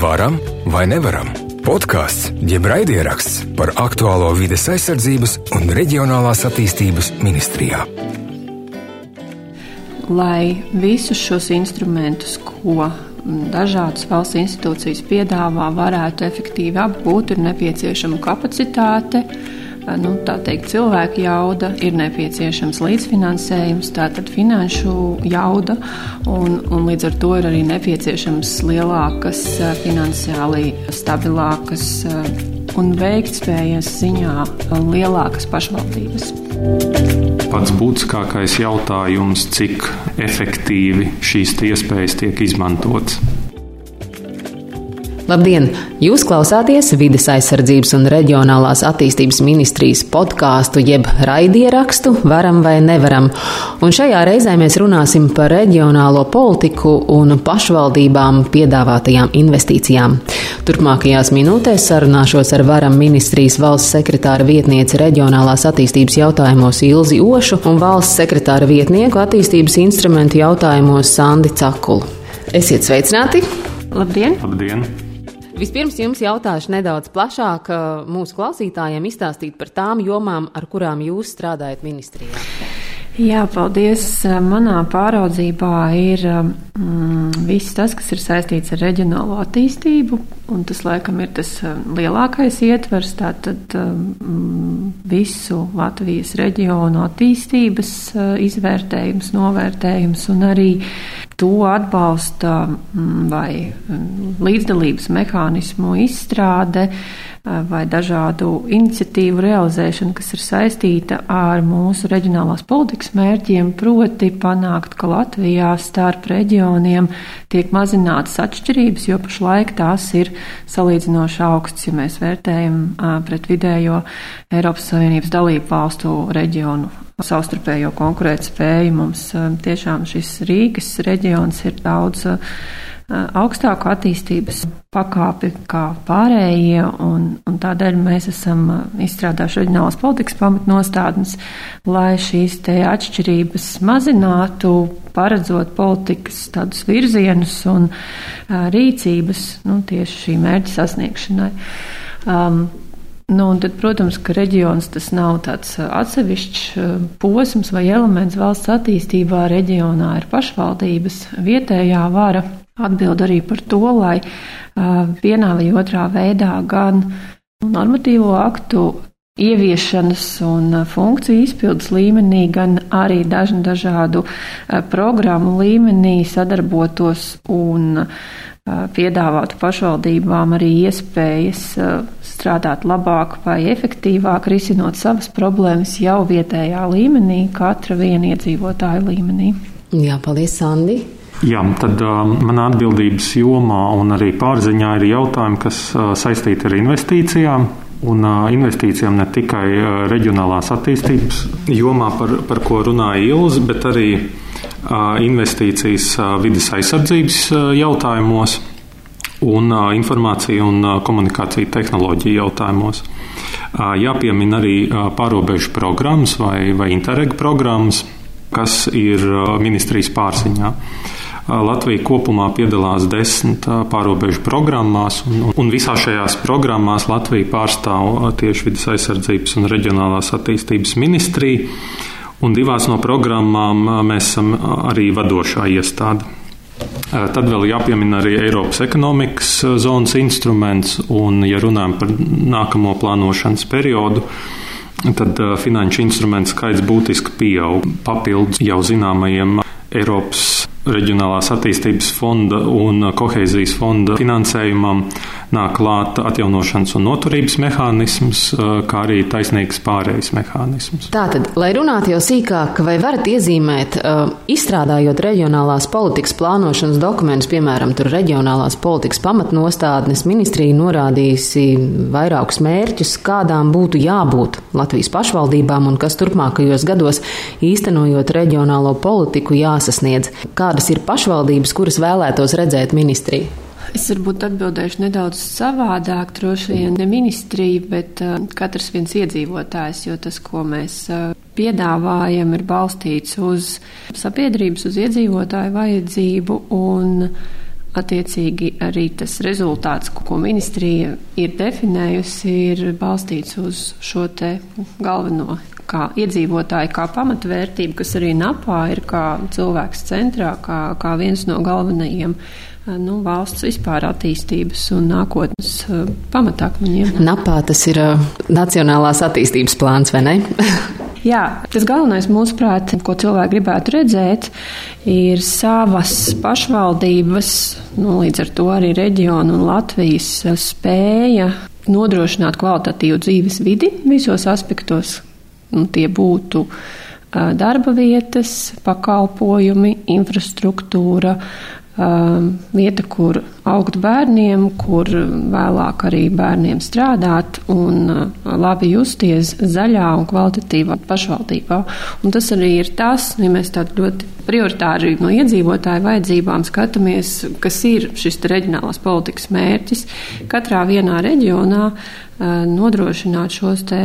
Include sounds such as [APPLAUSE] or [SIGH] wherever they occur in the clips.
Varam vai nevaram? Podkāsts jeb raidieraksts par aktuālo vides aizsardzības un reģionālās attīstības ministrijā. Lai visus šos instrumentus, ko dažādas valsts institūcijas piedāvā, varētu efektīvi apgūt, ir nepieciešama kapacitāte nu, teikt, cilvēku jauda, ir nepieciešams līdzfinansējums, tātad finanšu jauda, un, un līdz ar to ir arī nepieciešams lielākas, finansiāli stabilākas un veiktspējas ziņā lielākas pašvaldības. Pats būtiskākais jautājums, cik efektīvi šīs iespējas tiek izmantotas. Labdien! Jūs klausāties Vides aizsardzības un reģionālās attīstības ministrijas podkāstu jeb raidierakstu Varam vai nevaram. Un šajā reizē mēs runāsim par reģionālo politiku un pašvaldībām piedāvātajām investīcijām. Turpmākajās minūtēs sarunāšos ar Varam ministrijas valsts sekretāra vietnieci reģionālās attīstības jautājumos Ilzi Ošu un valsts sekretāra vietnieku attīstības instrumentu jautājumos Sandi Cakulu. Esiet sveicināti! Labdien! Labdien. Vispirms jums jautāšu nedaudz plašāk mūsu klausītājiem izstāstīt par tām jomām, ar kurām jūs strādājat ministrijā. Jā, paldies. Manā pāraudzībā ir mm, viss tas, kas ir saistīts ar reģionālo attīstību, un tas laikam ir tas lielākais ietvers, tātad mm, visu Latvijas reģionu attīstības izvērtējums, novērtējums un arī to atbalsta mm, vai līdzdalības mehānismu izstrāde vai dažādu iniciatīvu realizēšana, kas ir saistīta ar mūsu reģionālās politikas mērķiem, proti panākt, ka Latvijā starp reģioniem tiek mazinātas atšķirības, jo pašlaik tās ir salīdzinoši augstas, ja mēs vērtējam pret vidējo Eiropas Savienības dalību valstu reģionu savstarpējo konkurētspēju. Mums tiešām šis Rīgas reģions ir daudz augstāku attīstības pakāpi kā pārējie, un, un tādēļ mēs esam izstrādājuši reģionālās politikas pamatnostādnes, lai šīs te atšķirības mazinātu, paredzot politikas tādus virzienus un rīcības nu, tieši šī mērķa sasniegšanai. Um, Nu, tad, protams, ka reģions tas nav tāds atsevišķs posms vai elements valsts attīstībā. Reģionā ir pašvaldības, vietējā vara, atbild arī par to, lai vienā vai otrā veidā gan normatīvo aktu ieviešanas un funkciju izpildes līmenī, gan arī dažu dažādu programmu līmenī sadarbotos un piedāvātu pašvaldībām arī iespējas strādāt labāk vai efektīvāk, risinot savas problēmas jau vietējā līmenī, katra viena iedzīvotāja līmenī. Jā, paldies, Sandi! Jā, tad uh, manā atbildības jomā un arī pārziņā ir jautājumi, kas uh, saistīti ar investīcijām. Un investīcijām ne tikai reģionālās attīstības jomā, par, par ko runāja Ilze, bet arī investīcijas vidas aizsardzības jautājumos un informāciju un komunikāciju tehnoloģiju jautājumos. Jāpiemina arī pārobežu programmas vai, vai interreg programmas, kas ir ministrijas pārziņā. Latvija kopumā piedalās desmit pārobežu programmās, un, un visās šajās programmās Latvija pārstāv tieši vidas aizsardzības un reģionālās attīstības ministriju, un divās no programmām mēs esam arī vadošā iestāde. Tad vēl jāpiemina arī Eiropas ekonomikas zonas instruments, un, ja runājam par nākamo plānošanas periodu, tad finanšu instrumentu skaits būtiski pieaug papildus jau zināmajiem Eiropas reģionālās attīstības fonda un kohēzijas fonda finansējumam nāk klāt atjaunošanas un noturības mehānisms, kā arī taisnīgs pārējais mehānisms. Tātad, lai runātu jau sīkāk, vai varat iezīmēt, izstrādājot reģionālās politikas plānošanas dokumentus, piemēram, tur reģionālās politikas pamatnostādnes, ministrija norādījusi vairākus mērķus, kādām būtu jābūt Latvijas pašvaldībām un kas turpmākajos gados īstenojot reģionālo politiku jāsasniedz. Kādas ir pašvaldības, kuras vēlētos redzēt ministriju? Es varbūt atbildēšu nedaudz savādāk, droši vien ne ministrija, bet uh, katrs viens iedzīvotājs, jo tas, ko mēs uh, piedāvājam, ir balstīts uz sabiedrības, uz iedzīvotāju vajadzību un attiecīgi arī tas rezultāts, ko ministrija ir definējusi, ir balstīts uz šo te galveno kā iedzīvotāji, kā pamatvērtība, kas arī napā ir kā cilvēks centrā, kā, kā viens no galvenajiem nu, valsts vispār attīstības un nākotnes pamatakmeņiem. Napā tas ir uh, Nacionālās attīstības plāns, vai ne? [LAUGHS] Jā, tas galvenais, mūsuprāt, ko cilvēki gribētu redzēt, ir savas pašvaldības, nu, līdz ar to arī reģionu un Latvijas spēja nodrošināt kvalitatīvu dzīves vidi visos aspektos, Nu, tie būtu darba vietas, pakalpojumi, infrastruktūra, vieta, kur augt bērniem, kur vēlāk arī bērniem strādāt un labi justies zaļā un kvalitatīvā pašvaldībā. Un tas arī ir tas, ja mēs tādu ļoti prioritāri no iedzīvotāju vajadzībām skatāmies, kas ir šis reģionālās politikas mērķis, katrā vienā reģionā nodrošināt šos te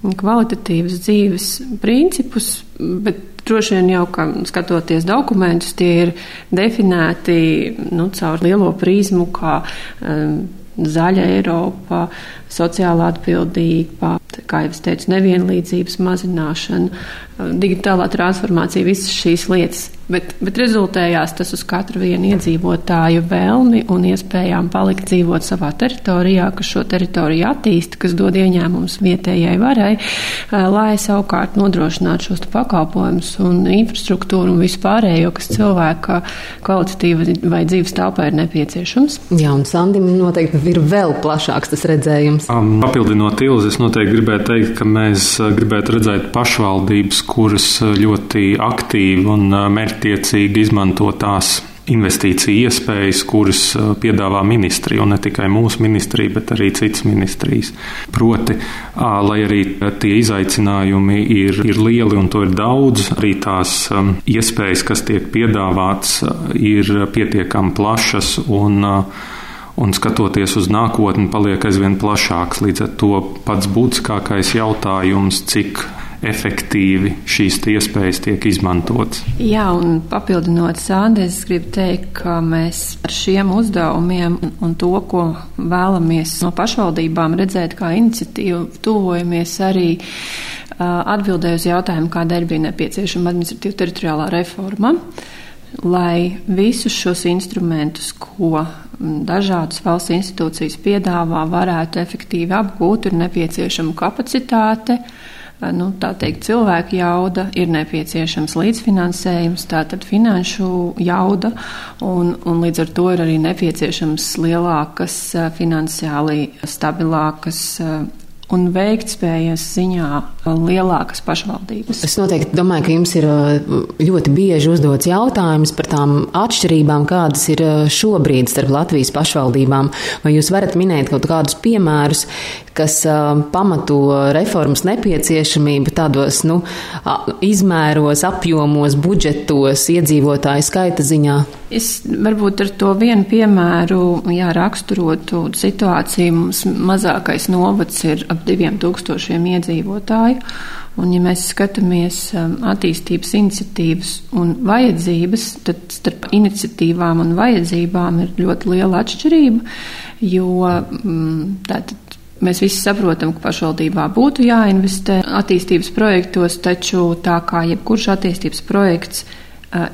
kvalitatīvas dzīves principus, bet droši vien jau, ka skatoties dokumentus, tie ir definēti nu, caur lielo prizmu, kā um, zaļa Eiropa, sociālā atbildība, kā jau es teicu, nevienlīdzības mazināšana, digitālā transformācija, visas šīs lietas. Bet, bet rezultējās tas uz katru vienu iedzīvotāju vēlmi un iespējām palikt dzīvot savā teritorijā, kas šo teritoriju attīsta, kas dod ieņēmumus vietējai varai, lai savukārt nodrošinātu šos pakalpojumus un infrastruktūru un vispārējo, kas cilvēka kvalitatīva vai dzīves telpā ir nepieciešams. Jā, un Sandim noteikti ir vēl plašāks tas redzējums. Um, papildinot Ilzi, es noteikti gribētu teikt, ka mēs gribētu redzēt pašvaldības, kuras ļoti aktīvi un mērķtiecīgi izmanto tās investīciju iespējas, kuras piedāvā ministrija, un ne tikai mūsu ministrija, bet arī citas ministrijas. Proti, lai arī tie izaicinājumi ir, ir lieli un to ir daudz, arī tās iespējas, kas tiek piedāvāts, ir pietiekami plašas un un skatoties uz nākotni, paliek aizvien plašāks. Līdz ar to pats būtiskākais jautājums, cik efektīvi šīs iespējas tiek izmantotas. Jā, un papildinot Sandēs, es gribu teikt, ka mēs ar šiem uzdevumiem un to, ko vēlamies no pašvaldībām redzēt kā iniciatīvu, tuvojamies arī atbildēju uz jautājumu, kādēļ bija nepieciešama administratīva teritoriālā reforma lai visus šos instrumentus, ko dažādas valsts institūcijas piedāvā, varētu efektīvi apgūt, ir nepieciešama kapacitāte. Nu, tā teikt, cilvēku jauda, ir nepieciešams līdzfinansējums, tātad finanšu jauda, un, un līdz ar to ir arī nepieciešams lielākas, finansiāli stabilākas un veiktspējas ziņā lielākas pašvaldības. Es noteikti domāju, ka jums ir ļoti bieži uzdots jautājums par tām atšķirībām, kādas ir šobrīd starp Latvijas pašvaldībām. Vai jūs varat minēt kaut kādus piemērus, kas uh, pamato reformas nepieciešamību tādos nu, izmēros, apjomos, budžetos, iedzīvotāju skaita ziņā? Es varbūt ar to vienu piemēru jā, raksturotu situāciju. Mums mazākais novads ir ap diviem tūkstošiem iedzīvotāju. Un, ja mēs skatāmies attīstības iniciatīvas un vajadzības, tad starp iniciatīvām un vajadzībām ir ļoti liela atšķirība, jo mm, tātad Mēs visi saprotam, ka pašvaldībā būtu jāinvestē attīstības projektos, taču tā kā jebkurš attīstības projekts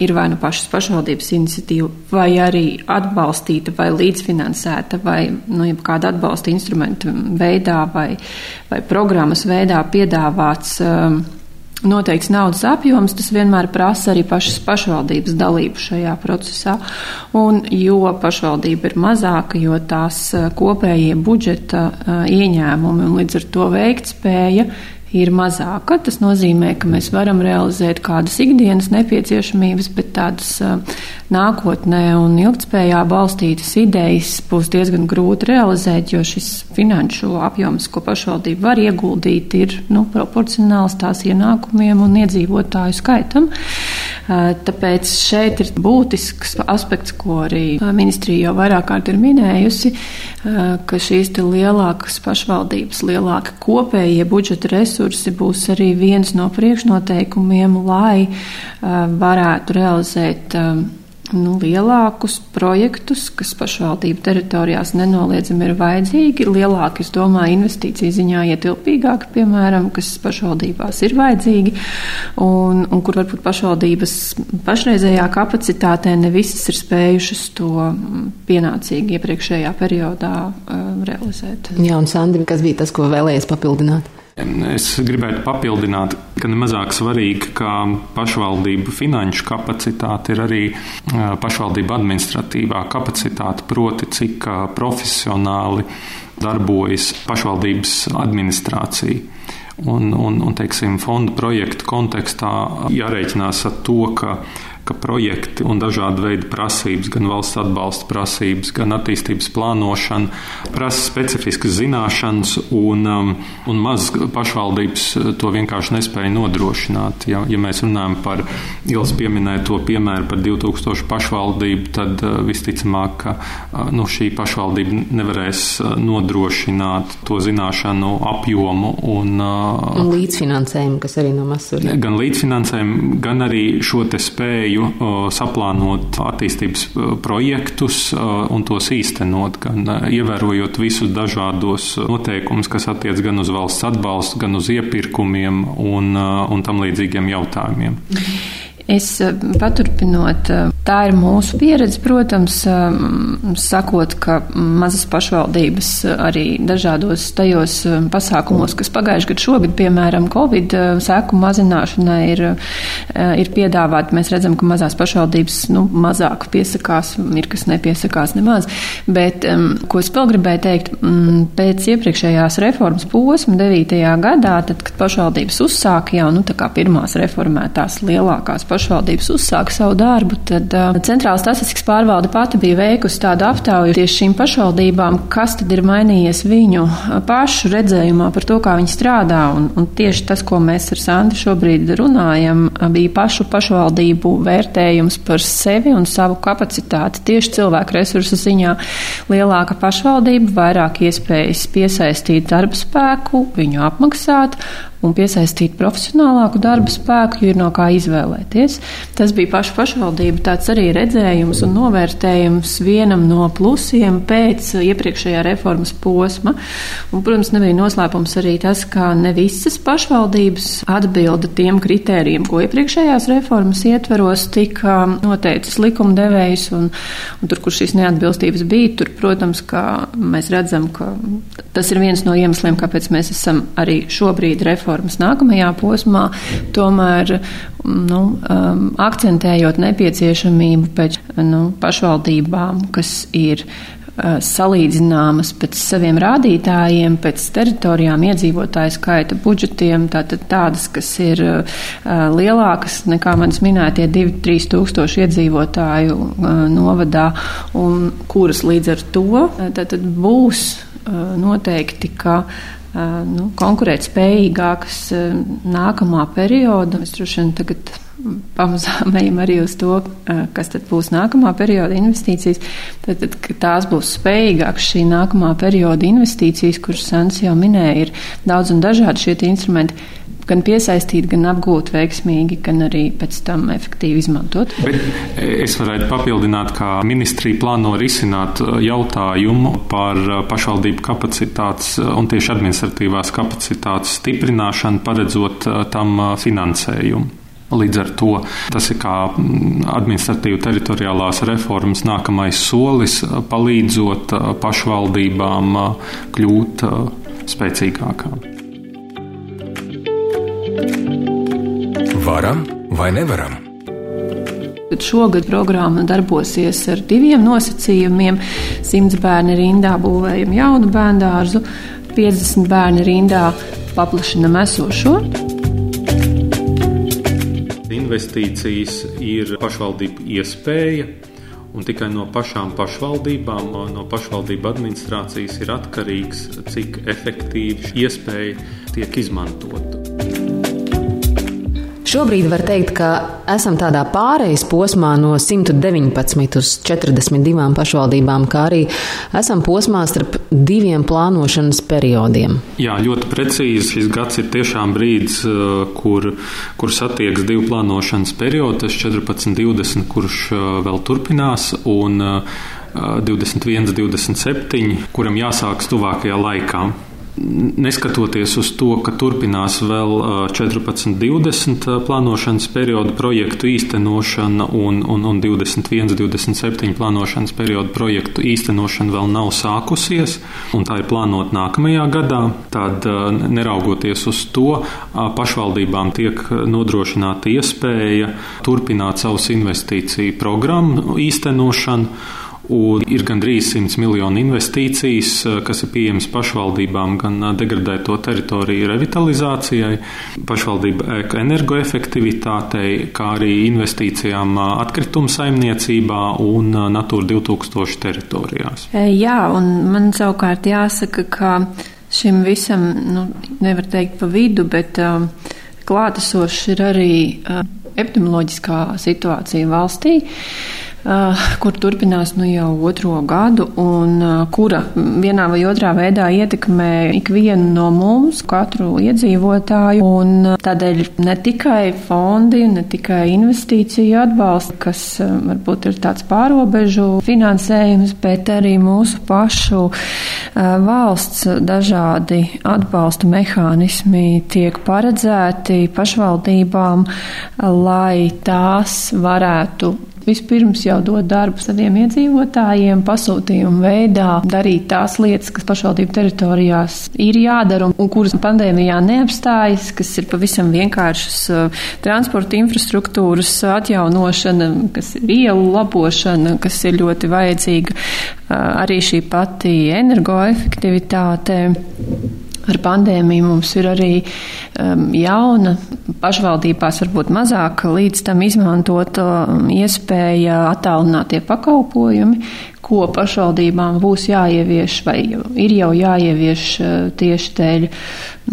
ir vai nu pašas pašvaldības iniciatīva, vai arī atbalstīta vai līdzfinansēta, vai nu, kāda atbalsta instrumenta veidā vai, vai programmas veidā piedāvāts um, noteikts naudas apjoms, tas vienmēr prasa arī pašas pašvaldības dalību šajā procesā. Un jo pašvaldība ir mazāka, jo tās kopējie budžeta ieņēmumi un līdz ar to veiktspēja ir mazāka. Tas nozīmē, ka mēs varam realizēt kādas ikdienas nepieciešamības, bet tādas nākotnē un ilgtspējā balstītas idejas būs diezgan grūti realizēt, jo šis finanšu apjoms, ko pašvaldība var ieguldīt, ir nu, proporcionāls tās ienākumiem un iedzīvotāju skaitam. Tāpēc šeit ir būtisks aspekts, ko arī ministrija jau vairāk kārt ir minējusi, ka šīs lielākas pašvaldības, lielāka kopējie budžeta resursi būs arī viens no priekšnoteikumiem, lai varētu realizēt nu, lielākus projektus, kas pašvaldību teritorijās nenoliedzami ir vajadzīgi, lielāki, es domāju, investīciju ziņā ietilpīgāki, piemēram, kas pašvaldībās ir vajadzīgi, un, un kur varbūt pašvaldības pašreizējā kapacitātē ne visas ir spējušas to pienācīgi iepriekšējā periodā um, realizēt. Jā, un Sandri, kas bija tas, ko vēlējies papildināt? Es gribētu papildināt, ka nemazāk svarīgi, kā pašvaldību finanšu kapacitāte ir arī pašvaldību administratīvā kapacitāte, proti, cik profesionāli darbojas pašvaldības administrācija. Un, un, un teiksim, fonda projektu kontekstā jārēķinās ar to, ka ka projekti un dažādi veidi prasības, gan valsts atbalsta prasības, gan attīstības plānošana, prasa specifiskas zināšanas, un, um, un maz pašvaldības to vienkārši nespēja nodrošināt. Ja, ja mēs runājam par Ilas pieminēto piemēru par 2000 pašvaldību, tad uh, visticamāk, ka uh, nu, šī pašvaldība nevarēs uh, nodrošināt to zināšanu apjomu un, un līdzfinansējumu, kas arī no mazs. Gan līdzfinansējumu, gan arī šo te spēju spēju saplānot attīstības projektus un tos īstenot, gan ievērojot visus dažādos noteikumus, kas attiec gan uz valsts atbalstu, gan uz iepirkumiem un, un tam līdzīgiem jautājumiem. Es eh, paturpinot, eh, tā ir mūsu pieredze, protams, eh, sakot, ka mazas pašvaldības arī dažādos tajos pasākumos, kas pagājuši gadu šogad, piemēram, Covid sēku mazināšanai ir, ir piedāvāti. Mēs redzam, ka mazās pašvaldības nu, mazāk piesakās, ir kas nepiesakās nemaz. Bet, ko es vēl gribēju teikt, pēc iepriekšējās reformas posma 9. gadā, tad, kad pašvaldības uzsāka jau, nu, pirmās reformētās lielākās pašvaldības, pašvaldības uzsāka savu darbu, tad uh, Centrāla statistikas pārvalde pati bija veikusi tādu aptauju tieši šīm pašvaldībām, kas tad ir mainījies viņu pašu redzējumā par to, kā viņi strādā. Un, un tieši tas, ko mēs ar Sandru šobrīd runājam, bija pašu pašvaldību vērtējums par sevi un savu kapacitāti. Tieši cilvēku resursu ziņā lielāka pašvaldība, vairāk iespējas piesaistīt darba spēku, viņu apmaksāt un piesaistīt profesionālāku darba spēku, jo ir no kā izvēlēties. Tas bija pašu pašvaldību tāds arī redzējums un novērtējums vienam no plusiem pēc iepriekšējā reformas posma. Un, protams, nebija noslēpums arī tas, ka ne visas pašvaldības atbilda tiem kritērijiem, ko iepriekšējās reformas ietveros tika noteicis likumdevējs, un, un tur, kur šīs neatbilstības bija, tur, protams, ka mēs redzam, ka tas ir viens no iemesliem, kāpēc mēs esam arī šobrīd reformējuši reformas nākamajā posmā, tomēr nu, um, akcentējot nepieciešamību pēc nu, pašvaldībām, kas ir uh, salīdzināmas pēc saviem rādītājiem, pēc teritorijām, iedzīvotāju skaita, budžetiem, tātad tādas, kas ir uh, lielākas nekā manis minētie 2-3 tūkstoši iedzīvotāju uh, novadā, un kuras līdz ar to tātad būs noteikti, ka nu, konkurēt spējīgākas nākamā perioda. Mēs droši vien tagad pamazām [LAUGHS] ejam arī uz to, kas tad būs nākamā perioda investīcijas. Tad, tad tās būs spējīgākas šī nākamā perioda investīcijas, kuras Sants jau minēja, ir daudz un dažādi šie instrumenti gan piesaistīt, gan apgūt veiksmīgi, gan arī pēc tam efektīvi izmantot. Bet es varētu papildināt, kā ministrija plāno risināt uh, jautājumu par uh, pašvaldību kapacitātes un tieši administratīvās kapacitātes stiprināšanu, paredzot tam finansējumu. Līdz ar to tas ir kā mm, administratīva teritoriālās reformas nākamais solis, palīdzot pašvaldībām kļūt spēcīgākām. Varam vai nevaram? Šogad programma darbosies ar diviem nosacījumiem. 100 bērni rindā būvējam jaunu bērnu dārzu, 50 bērni rindā paplašinam esošo. Investīcijas ir pašvaldību iespēja, un tikai no pašām pašvaldībām, no pašvaldību administrācijas ir atkarīgs, cik efektīvi šī iespēja tiek izmantota. Šobrīd var teikt, ka esam tādā pārejas posmā no 119 uz 42 pašvaldībām, kā arī esam posmā starp diviem plānošanas periodiem. Jā, ļoti precīzi. Šis gads ir tiešām brīdis, eh, kur, kur satiekas divu plānošanas periodu, tas 14, 20, kurš eh, vēl turpinās, un 21, eh, 27, kuram jāsāks tuvākajā laikā neskatoties uz to, ka turpinās vēl 14, 20 plānošanas periodu projektu īstenošana un, un, un 21, 27 plānošanas periodu projektu īstenošana vēl nav sākusies, un tā ir plānota nākamajā gadā, tad neraugoties uz to, pašvaldībām tiek nodrošināta iespēja turpināt savus investīciju programmu īstenošanu Un ir gandrīz 100 miljonu investīcijas, eh, kas ir pieejamas pašvaldībām gan eh, degradēto teritoriju revitalizācijai, pašvaldību energoefektivitātei, kā arī investīcijām eh, atkritumu saimniecībā un Natūra 2000 teritorijās. Jā, un man savukārt jāsaka, ka šim visam, nu, nevar teikt pa vidu, bet um, klātesošs ir arī uh, epidemioloģiskā situācija valstī. Uh, kur turpinās nu jau otro gadu, un uh, kura vienā vai otrā veidā ietekmē ikvienu no mums, katru iedzīvotāju. Un uh, tādēļ ne tikai fondi, ne tikai investīciju atbalsts, kas varbūt ir tāds pārobežu finansējums, bet arī mūsu pašu valsts dažādi atbalsta mehānismi tiek paredzēti pašvaldībām, lai tās varētu vispirms jau dod darbu saviem iedzīvotājiem, pasūtījumu veidā, darīt tās lietas, kas pašvaldību teritorijās ir jādara un, un kuras pandēmijā neapstājas, kas ir pavisam vienkāršas uh, transporta infrastruktūras atjaunošana, kas ir ielu labošana, kas ir ļoti vajadzīga, uh, arī šī pati energoefektivitāte. Ar pandēmiju mums ir arī um, jauna, pašvaldībās varbūt mazāk līdz tam izmantota um, iespēja attālinātie pakalpojumi, ko pašvaldībām būs jāievieš vai ir jau jāievieš uh, tieši dēļ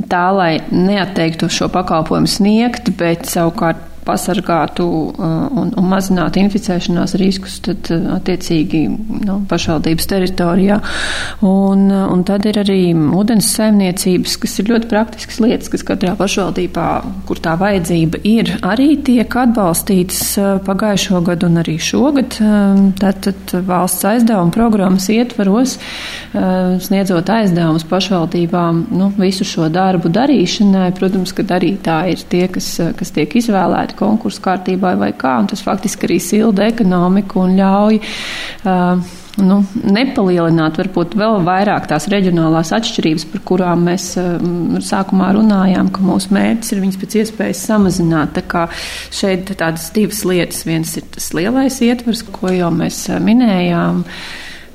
tā, lai neatteiktu šo pakalpojumu sniegt, bet savukārt pasargātu uh, un, un mazinātu inficēšanās riskus, tad uh, attiecīgi nu, pašvaldības teritorijā. Un, un tad ir arī ūdens saimniecības, kas ir ļoti praktiskas lietas, kas katrā pašvaldībā, kur tā vajadzība ir, arī tiek atbalstītas pagājušo gadu un arī šogad. Tātad valsts aizdevuma programmas ietvaros, sniedzot aizdevumus pašvaldībām nu, visu šo darbu darīšanai, protams, ka darītāji ir tie, kas, kas tiek izvēlēti konkursu kārtībai vai kā, un tas faktiski arī silda ekonomiku un ļauj. Uh, nu, nepalielināt varbūt vēl vairāk tās reģionālās atšķirības, par kurām mēs um, sākumā runājām, ka mūsu mērķis ir viņas pēc iespējas samazināt. Tā kā šeit tādas divas lietas. Viens ir tas lielais ietvers, ko jau mēs minējām.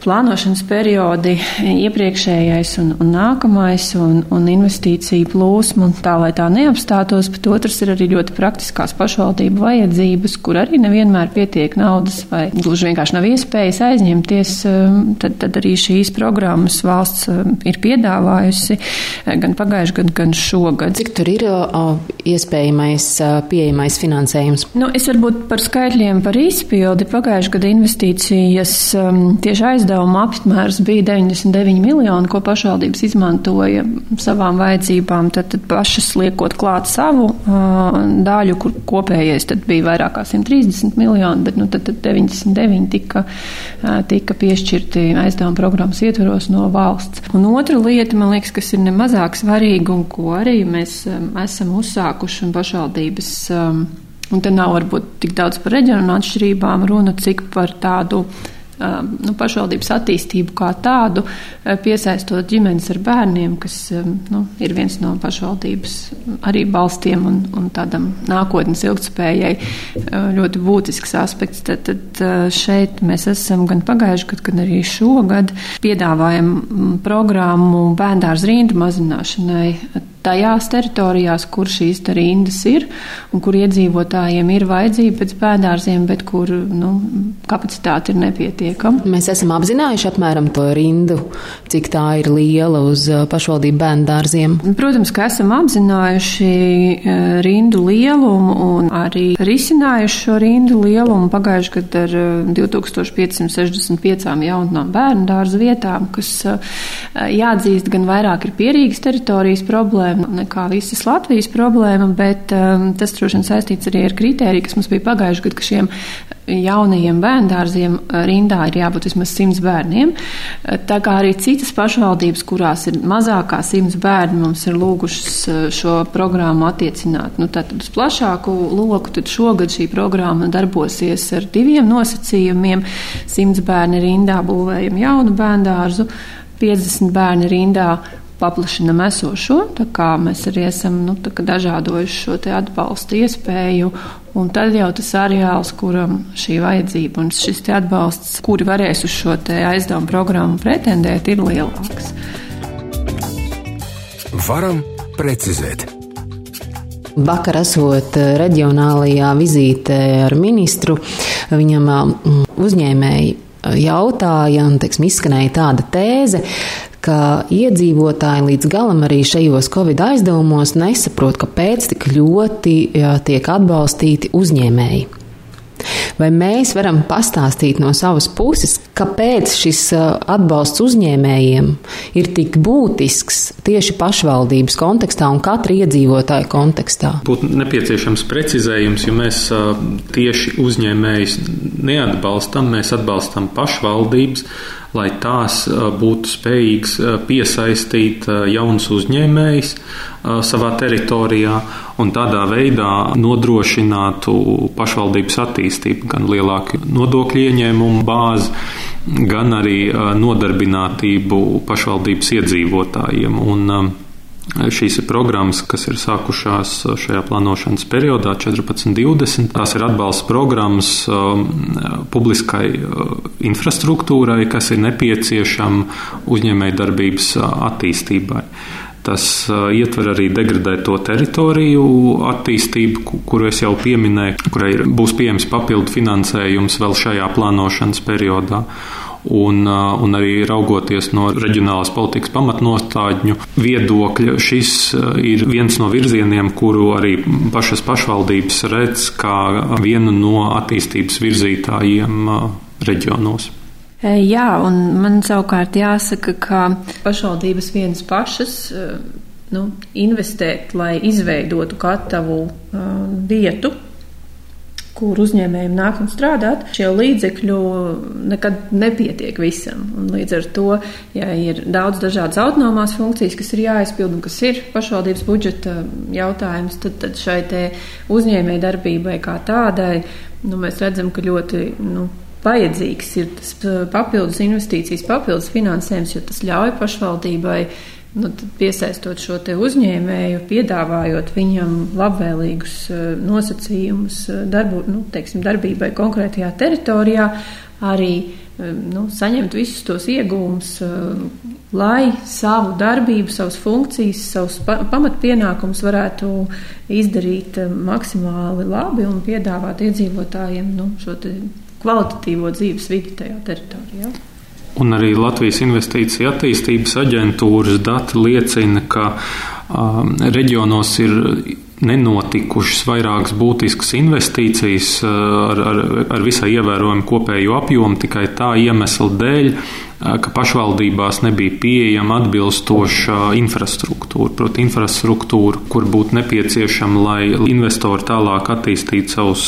Uh, plānošanas periodi, iepriekšējais un, un nākamais, un, un investīcija plūsma, tā lai tā neapstātos, bet otrs ir arī ļoti praktiskās pašvaldību vajadzības, kur arī nevienmēr pietiek naudas vai gluži vienkārši nav iespējas aizņemties, um, tad, tad arī šīs programmas valsts um, ir piedāvājusi uh, gan pagājuši gadu, gan šogad. Cik tur ir uh, iespējamais uh, pieejamais finansējums? Nu, es varbūt par skaitļiem par izpildi pagājuši gadu investīcijas um, tieši aiz aizdevuma apmērs bija 99 miljoni, ko pašvaldības izmantoja savām vajadzībām, tad, tad pašas liekot klāt savu uh, daļu, kur kopējais bija vairāk kā 130 miljoni, bet nu, tad, tad 99 tika, uh, tika piešķirti aizdevuma programmas ietveros no valsts. Un otra lieta, man liekas, kas ir nemazāk svarīga un ko arī mēs um, esam uzsākuši un pašvaldības. Um, Un te nav varbūt tik daudz par reģionu atšķirībām runa, cik par tādu uh, nu, pašvaldības attīstību kā tādu, uh, piesaistot ģimenes ar bērniem, kas um, nu, ir viens no pašvaldības arī balstiem un, un tādam nākotnes ilgtspējai uh, ļoti būtisks aspekts. Tad, tad uh, šeit mēs esam gan pagājuši gadu, gan arī šogad piedāvājam mm, programmu bērndārs rindu mazināšanai tajās teritorijās, kur šīs rindas ir un kur iedzīvotājiem ir vajadzība pēc bērndārziem, bet kur nu, kapacitāte ir nepietiekama. Mēs esam apzinājuši apmēram to rindu, cik tā ir liela uz uh, pašvaldību bērndārziem. Protams, ka esam apzinājuši uh, rindu lielumu un arī risinājuši šo rindu lielumu pagājuši gadu ar 2565 uh, jaunām bērndārzu vietām, kas jāatzīst gan vairāk ir pierīgas teritorijas problēma nekā visas Latvijas problēma, bet um, tas droši vien saistīts arī ar kritēriju, kas mums bija pagājuši gadu, ka šiem jaunajiem bērndārziem uh, rindā ir jābūt vismaz simts bērniem. Uh, tā kā arī citas pašvaldības, kurās ir mazākā simts bērni, mums ir lūgušas uh, šo programmu attiecināt nu, uz plašāku loku, tad šogad šī programma darbosies ar diviem nosacījumiem. Simts bērni rindā būvējam jaunu bērndārzu. 50 bērni rindā paplašinam esošo, tā kā mēs arī esam nu, dažādojuši šo atbalstu iespēju, un tad jau tas areāls, kuram šī vajadzība un šis atbalsts, kuri varēs uz šo aizdevumu programmu pretendēt, ir lielāks. Varam precizēt. Vakar esot reģionālajā vizītē ar ministru, viņam mm, uzņēmēji jautāja, un teiksim, izskanēja tāda tēze, ka iedzīvotāji līdz galam arī šajos Covid aizdevumos nesaprot, kāpēc tik ļoti jā, tiek atbalstīti uzņēmēji. Vai mēs varam pastāstīt no savas puses, kāpēc šis atbalsts uzņēmējiem ir tik būtisks tieši pašvaldības kontekstā un katra iedzīvotāja kontekstā? Būtu nepieciešams precizējums, jo mēs tieši uzņēmējus neatbalstam, mēs atbalstam pašvaldības lai tās būtu spējīgas piesaistīt jaunus uzņēmējus savā teritorijā un tādā veidā nodrošinātu pašvaldības attīstību, gan lielāku nodokļu ieņēmumu bāzi, gan arī nodarbinātību pašvaldības iedzīvotājiem. Un, Šīs ir programmas, kas ir sākušās šajā plānošanas periodā, 14, 20. Tās ir atbalsta programmas um, publiskai uh, infrastruktūrai, kas ir nepieciešama uzņēmējdarbības uh, attīstībai. Tas uh, ietver arī degradēto teritoriju attīstību, kuru es jau pieminēju, kurai būs pieejams papildu finansējums vēl šajā plānošanas periodā. Un, uh, un arī raugoties no reģionālās politikas pamatnostādņu viedokļa, šis uh, ir viens no virzieniem, kuru arī pašas pašvaldības redz kā vienu no attīstības virzītājiem uh, reģionos. E, jā, un man savukārt jāsaka, ka pašvaldības vienas pašas nu, investēt, lai izveidotu gatavu vietu kur uzņēmējiem nāk un strādāt, šie līdzekļu nekad nepietiek visam. Un līdz ar to, ja ir daudz dažādas autonomās funkcijas, kas ir jāizpild un kas ir pašvaldības budžeta jautājums, tad, tad šai uzņēmēji darbībai kā tādai nu, mēs redzam, ka ļoti. Nu, Vajadzīgs ir tas papildus investīcijas, papildus finansējums, jo tas ļauj pašvaldībai uh, nu, piesaistot šo uzņēmēju, piedāvājot viņam labvēlīgus eh, nosacījumus eh, darbu, nu, teiksim, darbībai konkrētajā teritorijā, arī eh, nu, saņemt visus tos iegūmus, lai savu darbību, savas funkcijas, savus pamatpienākumus varētu izdarīt maksimāli labi un piedāvāt iedzīvotājiem nu, šo kvalitatīvo dzīves vidi tajā teritorijā. Un arī Latvijas Investīcija attīstības aģentūras dati liecina, ka um, reģionos ir nenotikušas vairākas būtiskas investīcijas ar, ar, ar visai ievērojumu kopēju apjomu tikai tā iemesla dēļ, ka pašvaldībās nebija pieejama atbilstoša infrastruktūra, proti, infrastruktūra, kur būtu nepieciešama, lai investori tālāk attīstītu savus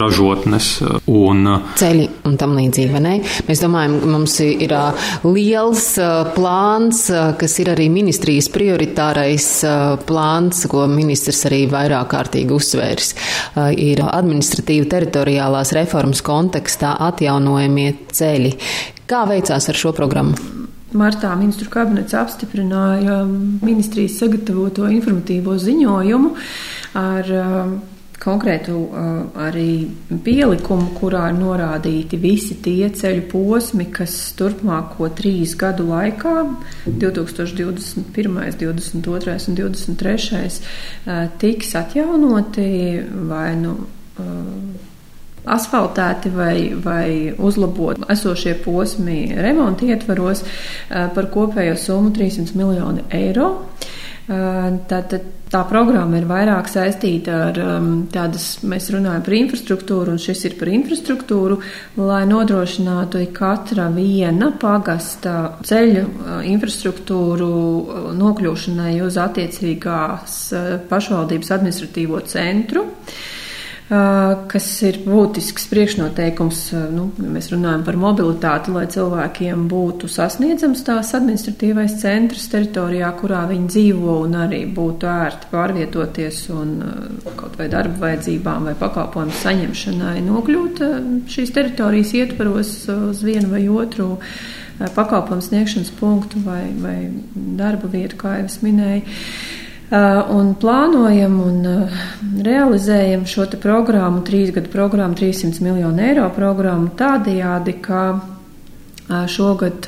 ražotnes. Un, Ceļi un tam līdzīgi? Mēs domājam, mums ir liels plāns, kas ir arī ministrijas prioritārais plāns, ko ministrs arī vairāk kārtīgi uzsvērs. Ir administratīva teritoriālās reformas kontekstā atjaunojamie ceļi. Kā veicās ar šo programmu? Martā ministru kabinets apstiprināja ministrijas sagatavoto informatīvo ziņojumu ar konkrētu arī pielikumu, kurā ir norādīti visi tie ceļu posmi, kas turpmāko trīs gadu laikā, 2021, 2022 un 2023, tiks atjaunoti vai nu asfaltēti vai, vai uzlabot esošie posmi remonta ietvaros par kopējo summu 300 miljonu eiro. Tātad tā programma ir vairāk saistīta ar um, tādas, mēs runājam par infrastruktūru, un šis ir par infrastruktūru, lai nodrošinātu katra viena pagasta ceļu infrastruktūru nokļūšanai uz attiecīgās pašvaldības administratīvo centru. Uh, kas ir būtisks priekšnoteikums, nu, ja mēs runājam par mobilitāti, lai cilvēkiem būtu sasniedzams tās administratīvais centrs teritorijā, kurā viņi dzīvo, un arī būtu ērti pārvietoties un kaut vai darba vajadzībām vai pakalpojumu saņemšanai nokļūt šīs teritorijas ietvaros uz vienu vai otru pakalpojumu sniegšanas punktu vai, vai darba vietu, kā jau es minēju. Uh, un plānojam un uh, realizējam šo programmu, trīs gadu programmu, 300 miljonu eiro programmu tādajādi, ka uh, šogad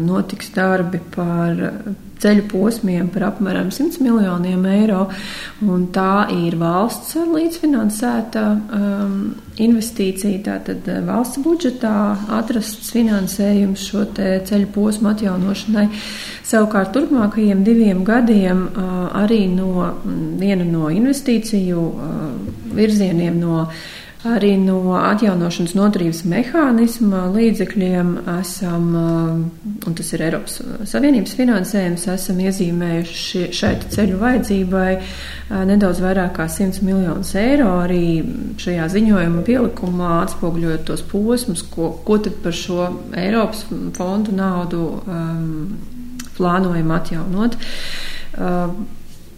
notiks darbi par ceļu posmiem par apmēram 100 miljoniem eiro. Tā ir valsts līdzfinansēta um, investīcija. Tātad valsts budžetā atrasts finansējums šo ceļu posmu atjaunošanai. Savukārt turpmākajiem diviem gadiem uh, arī no viena no investīciju uh, virzieniem no Arī no atjaunošanas noturības mehānisma līdzekļiem esam, un tas ir Eiropas Savienības finansējums, esam iezīmējuši šai ceļu vajadzībai nedaudz vairāk kā 100 miljonus eiro. Arī šajā ziņojuma pielikumā atspoguļojot tos posmus, ko, ko tad par šo Eiropas fondu naudu um, plānojam atjaunot. Uh,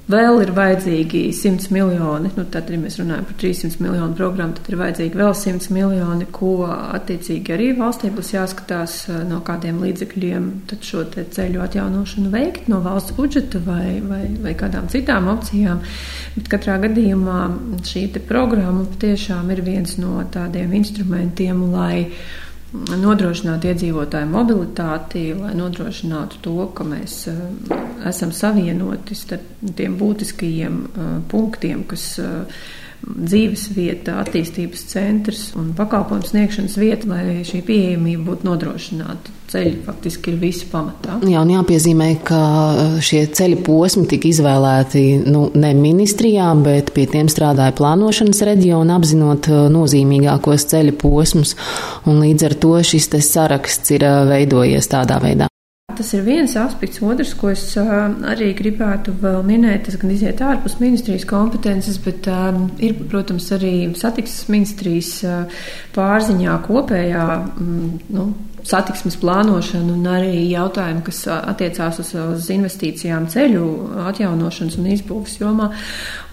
Vēl ir vajadzīgi 100 miljoni, nu, tad, ja mēs runājam par 300 miljonu programmu, tad ir vajadzīgi vēl 100 miljoni, ko attiecīgi arī valstī būs jāskatās, eh, no kādiem līdzekļiem šo ceļu atjaunošanu veikt, no valsts budžeta vai, vai, vai kādām citām opcijām. Bet katrā gadījumā šī programma patiešām ir viens no tādiem instrumentiem, lai nodrošināt iedzīvotāju mobilitāti, lai nodrošinātu to, ka mēs eh, esam savienoti starp tiem būtiskajiem eh, punktiem, kas uh, dzīves vieta, attīstības centrs un pakalpojums sniegšanas vieta, lai šī pieejamība būtu nodrošināta. Ceļi faktiski ir visi pamatā. Jā, un jāpiezīmē, ka uh, šie ceļa posmi tika izvēlēti nu, ne ministrijā, bet pie tiem strādāja plānošanas reģiona, apzinot uh, nozīmīgākos ceļa posmus, un līdz ar to šis saraksts ir uh, veidojies tādā veidā. Tas ir viens aspekts. Otrs, ko es arī gribētu vēl minēt, tas gan iziet ārpus ministrijas kompetences, bet um, ir, protams, arī satiksmes ministrijas pārziņā kopējā nu, satiksmes plānošana un arī jautājumi, kas attiecās uz, uz investīcijām ceļu atjaunošanas un izbūves jomā.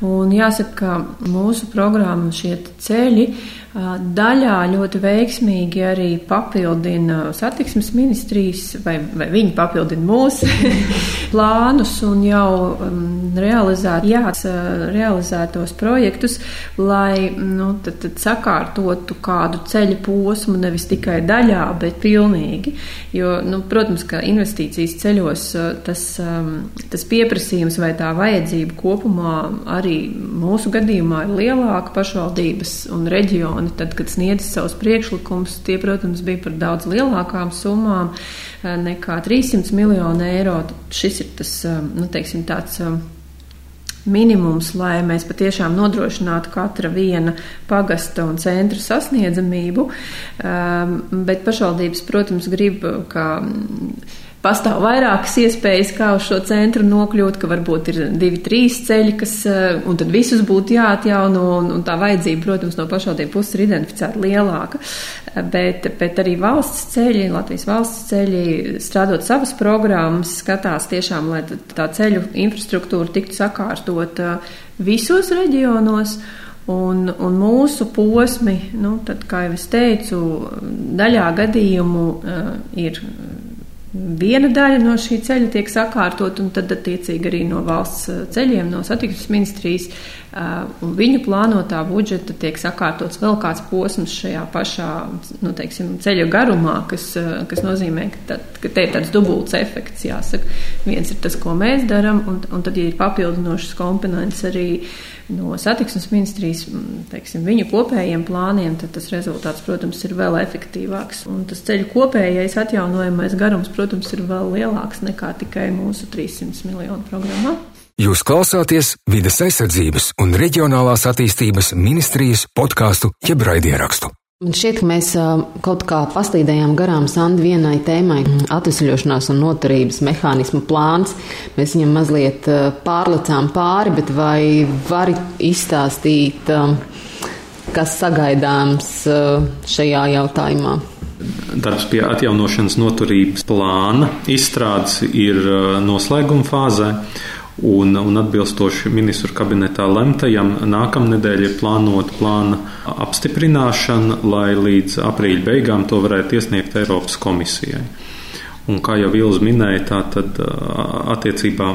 Un jāsaka, ka mūsu programma šie ceļi Daļā ļoti veiksmīgi arī papildina satiksmes ministrijas, vai, vai viņi papildina mūsu [LAUGHS] plānus un jau um, realizēt, jā, realizētos projektus, lai nu, tad, tad sakārtotu kādu ceļu posmu nevis tikai daļā, bet pilnīgi. Jo, nu, protams, ka investīcijas ceļos tas, um, tas pieprasījums vai tā vajadzība kopumā arī mūsu gadījumā ir lielāka pašvaldības un reģiona reģioni, tad, kad sniedz savus priekšlikumus, tie, protams, bija par daudz lielākām summām eh, nekā 300 miljonu eiro. Šis ir tas, eh, nu, teiksim, tāds eh, minimums, lai mēs patiešām nodrošinātu katra viena pagasta un centra sasniedzamību. Bet pašvaldības, protams, grib, ka pastāv vairākas iespējas, kā uz šo centru nokļūt, ka varbūt ir divi, trīs ceļi, kas, eh, un tad visus būtu jāatjauno, un, un tā vajadzība, protams, no pašvaldību puses ir identificēta lielāka. Bet, bet arī valsts ceļi, Latvijas valsts ceļi, strādot savas programmas, skatās tiešām, lai tā ceļu infrastruktūra tiktu sakārtota visos reģionos. Un, un mūsu posmi, nu, tad, kā jau es teicu, daļā gadījumu uh, ir viena daļa no šī ceļa tiek sakārtot, un tad attiecīgi arī no valsts ceļiem, no satiksmes ministrijas un viņu plānotā budžeta tiek sakārtots vēl kāds posms šajā pašā nu, teiksim, ceļa garumā, kas, kas nozīmē, ka, tad, ka te ir tāds dubults efekts. Jāsaka. Viens ir tas, ko mēs darām, un, un tad, ja ir papildinošas komponents arī no satiksmes ministrijas, teiksim, viņu kopējiem plāniem, tad tas rezultāts, protams, ir vēl efektīvāks. Un tas ceļu kopējais atjaunojamais garums, protams, ir vēl lielāks nekā tikai mūsu 300 miljonu programmā. Jūs klausāties vides aizsardzības un reģionālās attīstības ministrijas podkāstu jeb raidierakstu. Man šķiet, ka mēs kaut kā paslīdējām garām Sandi vienai tēmai - atvesļošanās un noturības mehānismu plāns. Mēs viņam mazliet pārlecām pāri, bet vai vari izstāstīt, kas sagaidāms šajā jautājumā? Darbs pie atjaunošanas noturības plāna izstrādes ir noslēguma fāzē. Un, un atbilstoši ministru kabinetā lemtajam, nākamnedēļ ir plānota plāna apstiprināšana, lai līdz aprīļa beigām to varētu iesniegt Eiropas komisijai. Un, kā jau Vils minēja, tā tad attiecībā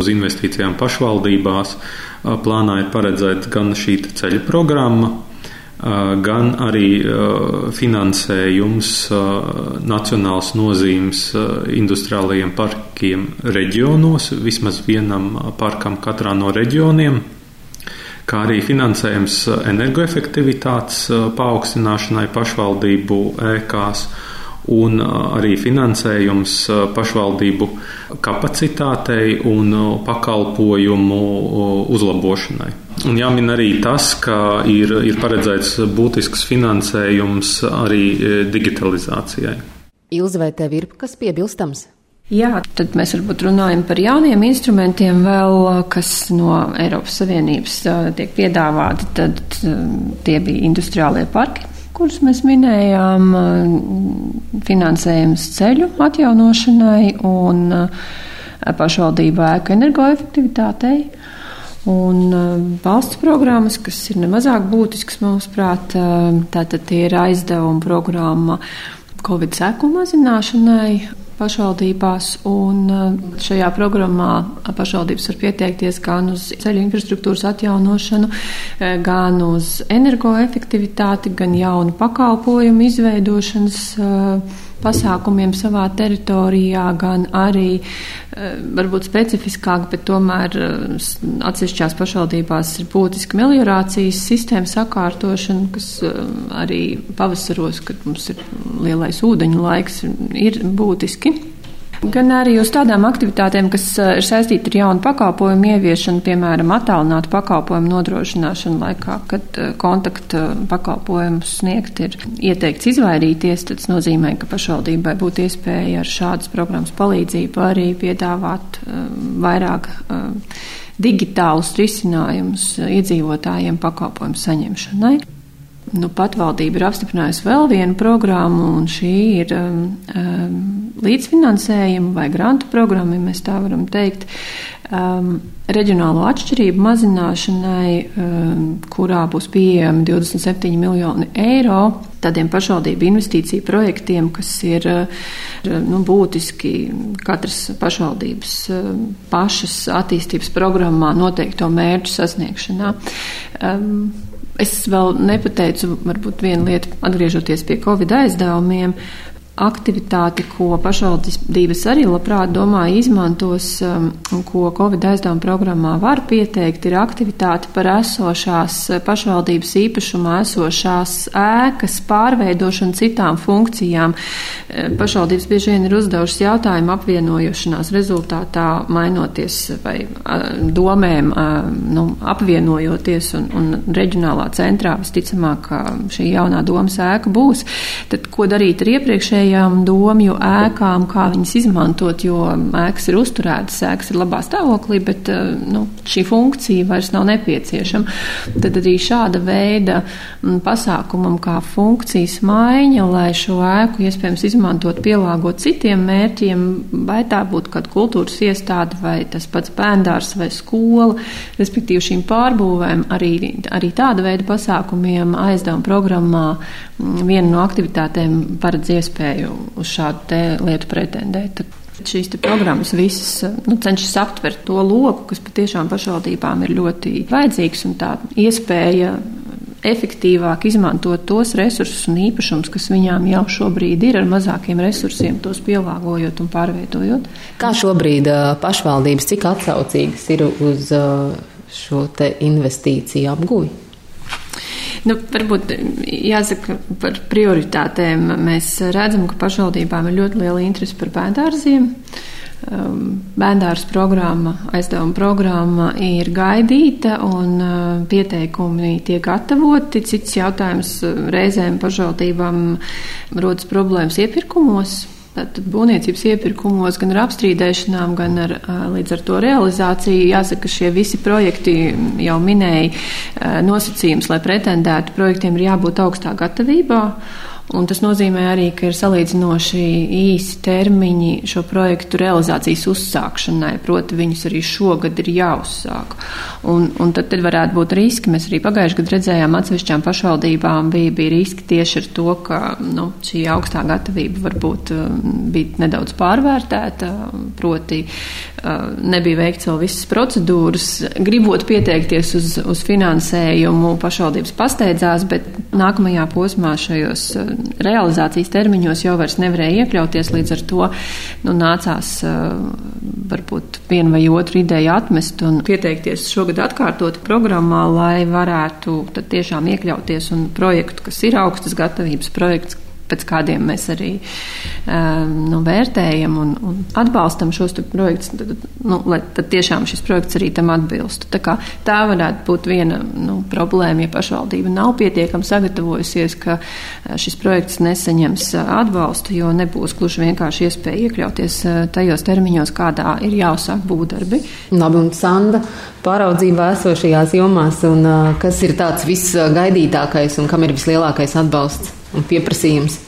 uz investīcijām pašvaldībās plānā ir paredzēta gan šī ceļu programma, gan arī finansējums nacionāls nozīmes industriālajiem parkiem reģionos, vismaz vienam parkam katrā no reģioniem, kā arī finansējums energoefektivitātes paaugstināšanai pašvaldību ēkās un arī finansējums pašvaldību kapacitātei un pakalpojumu uzlabošanai. Un jāmin arī tas, ka ir, ir paredzēts būtisks finansējums arī digitalizācijai. Ilza, vai tev ir kas piebilstams? Jā, tad mēs varbūt runājam par jauniem instrumentiem, vēl, kas no Eiropas Savienības tiek piedāvāti. Tad tie bija industriālie parki, kurus mēs minējām, finansējums ceļu atjaunošanai un pašvaldību ēku energoefektivitātei. Un valsts programmas, kas ir nemazāk būtisks mūsuprāt, tātad tie ir aizdevuma programma Covid seku mazināšanai, pašvaldībās, un uh, šajā programmā pašvaldības var pieteikties gan uz ceļu infrastruktūras atjaunošanu, gan uz energoefektivitāti, gan jaunu pakalpojumu izveidošanas pasākumiem savā teritorijā, gan arī varbūt specifiskāk, bet tomēr atsevišķās pašvaldībās ir būtiska meliorācijas sistēma sakārtošana, kas arī pavasaros, kad mums ir lielais ūdeņu laiks, ir būtiski gan arī uz tādām aktivitātēm, kas eh, ir saistīti ar jaunu pakalpojumu ieviešanu, piemēram, attālinātu pakalpojumu nodrošināšanu laikā, kad eh, kontakta pakalpojumus sniegt ir ieteikts izvairīties. Tas nozīmē, ka pašvaldībai būtu iespēja ar šādas programmas palīdzību arī piedāvāt eh, vairāk digitālus risinājumus iedzīvotājiem pakalpojumu saņemšanai. Nu, patvaldība ir apstiprinājusi vēl vienu programmu, un šī ir um, um, līdzfinansējuma vai grantu programma, ja mēs tā varam teikt, um, reģionālo atšķirību mazināšanai, um, kurā būs pieejami 27 miljoni eiro tādiem pašvaldību investīciju projektiem, kas ir uh, nu, būtiski katras pašvaldības uh, pašas attīstības programmā noteikto mērķu sasniegšanā. Um, Es vēl nepateicu, varbūt vienu lietu, atgriežoties pie Covid aizdevumiem aktivitāti, ko pašvaldības arī labprāt domā izmantos um, un ko Covid aizdevuma programmā var pieteikt, ir aktivitāte par esošās pašvaldības īpašumā esošās ēkas pārveidošanu citām funkcijām. Uh, pašvaldības bieži vien ir uzdevušas jautājumu apvienojošanās rezultātā mainoties vai uh, domēm, nu, apvienojoties un, un reģionālā centrā visticamāk šī jaunā domas ēka būs. Tad, ko darīt ar iepriekšēju iespējām domju ēkām, kā viņas izmantot, jo ēkas ir uzturētas, ēkas ir labā stāvoklī, bet eh, nu, šī funkcija vairs nav nepieciešama. Tad arī šāda veida mm, pasākumam kā funkcijas maiņa, lai šo ēku iespējams izmantot, pielāgot citiem mērķiem, vai tā būtu kāda kultūras iestāde, vai tas pats bērndārs vai skola, respektīvi šīm pārbūvēm arī, arī tāda veida pasākumiem aizdevuma programmā mm, viena no aktivitātēm paredz iespēju iespēju uz šādu lietu pretendēt. Šīs programmas visas nu, cenšas aptvert to loku, kas patiešām pašvaldībām ir ļoti vajadzīgs un tā iespēja efektīvāk izmantot tos resursus un īpašumus, kas viņām jau šobrīd ir ar mazākiem resursiem, tos pielāgojot un pārvietojot. Kā šobrīd pašvaldības, cik atsaucīgas ir uz šo investīciju apguvi? Nu, varbūt jāsaka par prioritātēm. Mēs redzam, ka pašvaldībām ir ļoti liela interese par bērndārziem. Um, Bērndārs programma, aizdevuma programma ir gaidīta un uh, pieteikumi tiek gatavoti. Cits jautājums uh, reizēm pašvaldībām rodas problēmas iepirkumos. Tātad būvniecības iepirkumos, gan ar apstrīdēšanām, gan ar, līdz ar to realizāciju. Jāsaka, ka šie visi projekti jau minēja nosacījums, lai pretendētu, projektiem ir jābūt augstā gatavībā. Un tas nozīmē arī, ka ir salīdzinoši īsi termiņi šo projektu realizācijas uzsākšanai, proti viņus arī šogad ir jāuzsāk. Un, un tad, tad varētu būt riski. Mēs arī pagājušajā gadā redzējām atsevišķām pašvaldībām bija, bija riski tieši ar to, ka nu, šī augstā gatavība varbūt um, bija nedaudz pārvērtēta, proti uh, nebija veikts vēl visas procedūras. Gribot pieteikties uz, uz finansējumu, pašvaldības pasteidzās, bet nākamajā posmā šajos uh, realizācijas termiņos jau vairs nevarēja iekļauties. Līdz ar to nu, nācās varbūt vienu vai otru ideju atmest un pieteikties šogad atkārtot programmā, lai varētu tiešām iekļauties un projektu, kas ir augstas gatavības projekts, pēc kādiem mēs arī um, nu, vērtējam un, un atbalstam šos projektus, nu, lai tiešām šis projekts arī tam atbilstu. Tā, kā, tā varētu būt viena nu, problēma, ja pašvaldība nav pietiekami sagatavojusies, ka uh, šis projekts nesaņems uh, atbalstu, jo nebūs gluži vienkārši iespēja iekļauties uh, tajos termiņos, kādā ir jāuzsāk būvdarbi. Labi, un Sanda pāraudzībā esošajās jomās, un kas ir tāds visgaidītākais un kam ir vislielākais atbalsts? Un pieprasījums?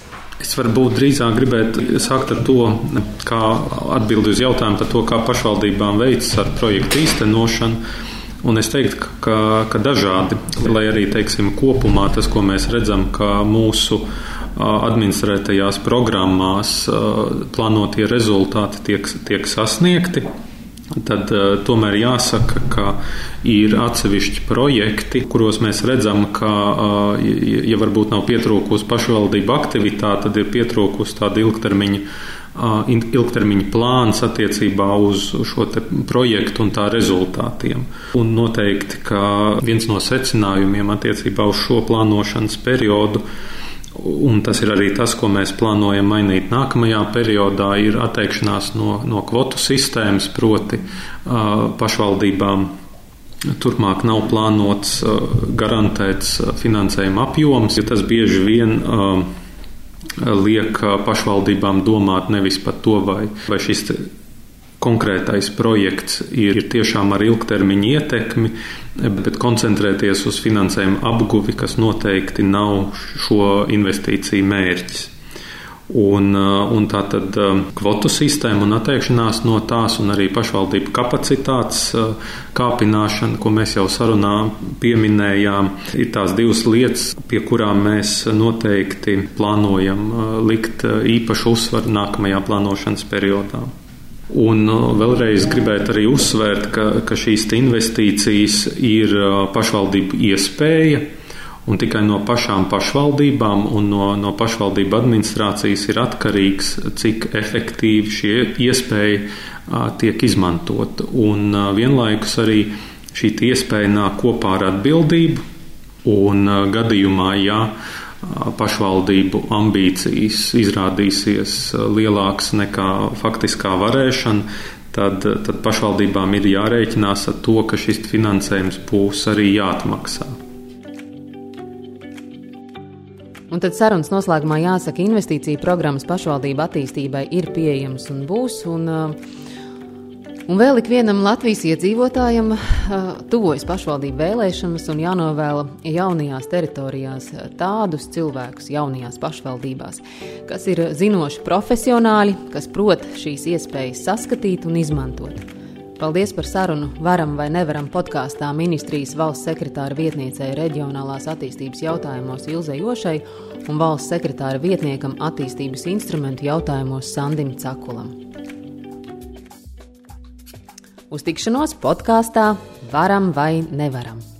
Es varbūt drīzāk gribētu sākt ar to, kā atbildi uz jautājumu par to, kā pašvaldībām veicas ar projektu īstenošanu. Un es teiktu, ka, ka dažādi, lai arī teiksim, kopumā tas, ko mēs redzam, ka mūsu administrētajās programmās plānotie rezultāti tiek, tiek sasniegti tad uh, tomēr jāsaka, ka ir atsevišķi projekti, kuros mēs redzam, ka, uh, ja, varbūt nav pietrūkusi pašvaldību aktivitāte, tad ir pietrūkusi tāda ilgtermiņa. Uh, ilgtermiņa plāns attiecībā uz šo projektu un tā rezultātiem. Un noteikti, ka viens no secinājumiem attiecībā uz šo plānošanas periodu uh, Un tas ir arī tas, ko mēs plānojam mainīt nākamajā periodā, ir atteikšanās no, no kvotu sistēmas, proti uh, pašvaldībām. Turpmāk nav plānots garantēts finansējuma apjoms, jo tas bieži vien liek pašvaldībām domāt nevis par to, vai, vai šis konkrētais projekts ir tiešām ar ilgtermiņa ietekmi, bet koncentrēties uz finansējumu apguvi, kas noteikti nav šo investīciju mērķis. Un, un tā tad kvotu sistēma un atteikšanās no tās, un arī pašvaldību kapacitātes kāpināšana, ko mēs jau sarunā pieminējām, ir tās divas lietas, pie kurām mēs noteikti plānojam likt īpašu uzsvaru nākamajā plānošanas periodā. Un uh, vēlreiz gribētu arī uzsvērt, ka, ka šīs investīcijas ir uh, pašvaldību iespēja. Un tikai no pašām pašvaldībām un no, no pašvaldību administrācijas ir atkarīgs, cik efektīvi šie iespēja uh, tiek izmantot. Un vienlaikus arī šī iespēja nāk kopā ar atbildību. Un gadījumā, ja pašvaldību ambīcijas izrādīsies lielākas nekā faktiskā varēšana, tad, tad pašvaldībām ir jārēķinās ar to, ka šis finansējums būs arī jāatmaksā. Un tad sarunas noslēgumā jāsaka, investīcija programmas pašvaldību attīstībai ir pieejamas un būs. Un, uh, Un vēl ikvienam Latvijas iedzīvotājam tuvojas pašvaldību vēlēšanas un jānovēla jaunajās teritorijās tādus cilvēkus jaunajās pašvaldībās, kas ir zinoši profesionāļi, kas prot šīs iespējas saskatīt un izmantot. Paldies par sarunu Varam vai Nevaram podkāstā ministrijas valsts sekretāra vietniecei reģionālās attīstības jautājumos Ilzai Jošai un valsts sekretāra vietniekam attīstības instrumentu jautājumos Sandim Cakulam. Uz tikšanos podkāstā Varam vai Nevaram.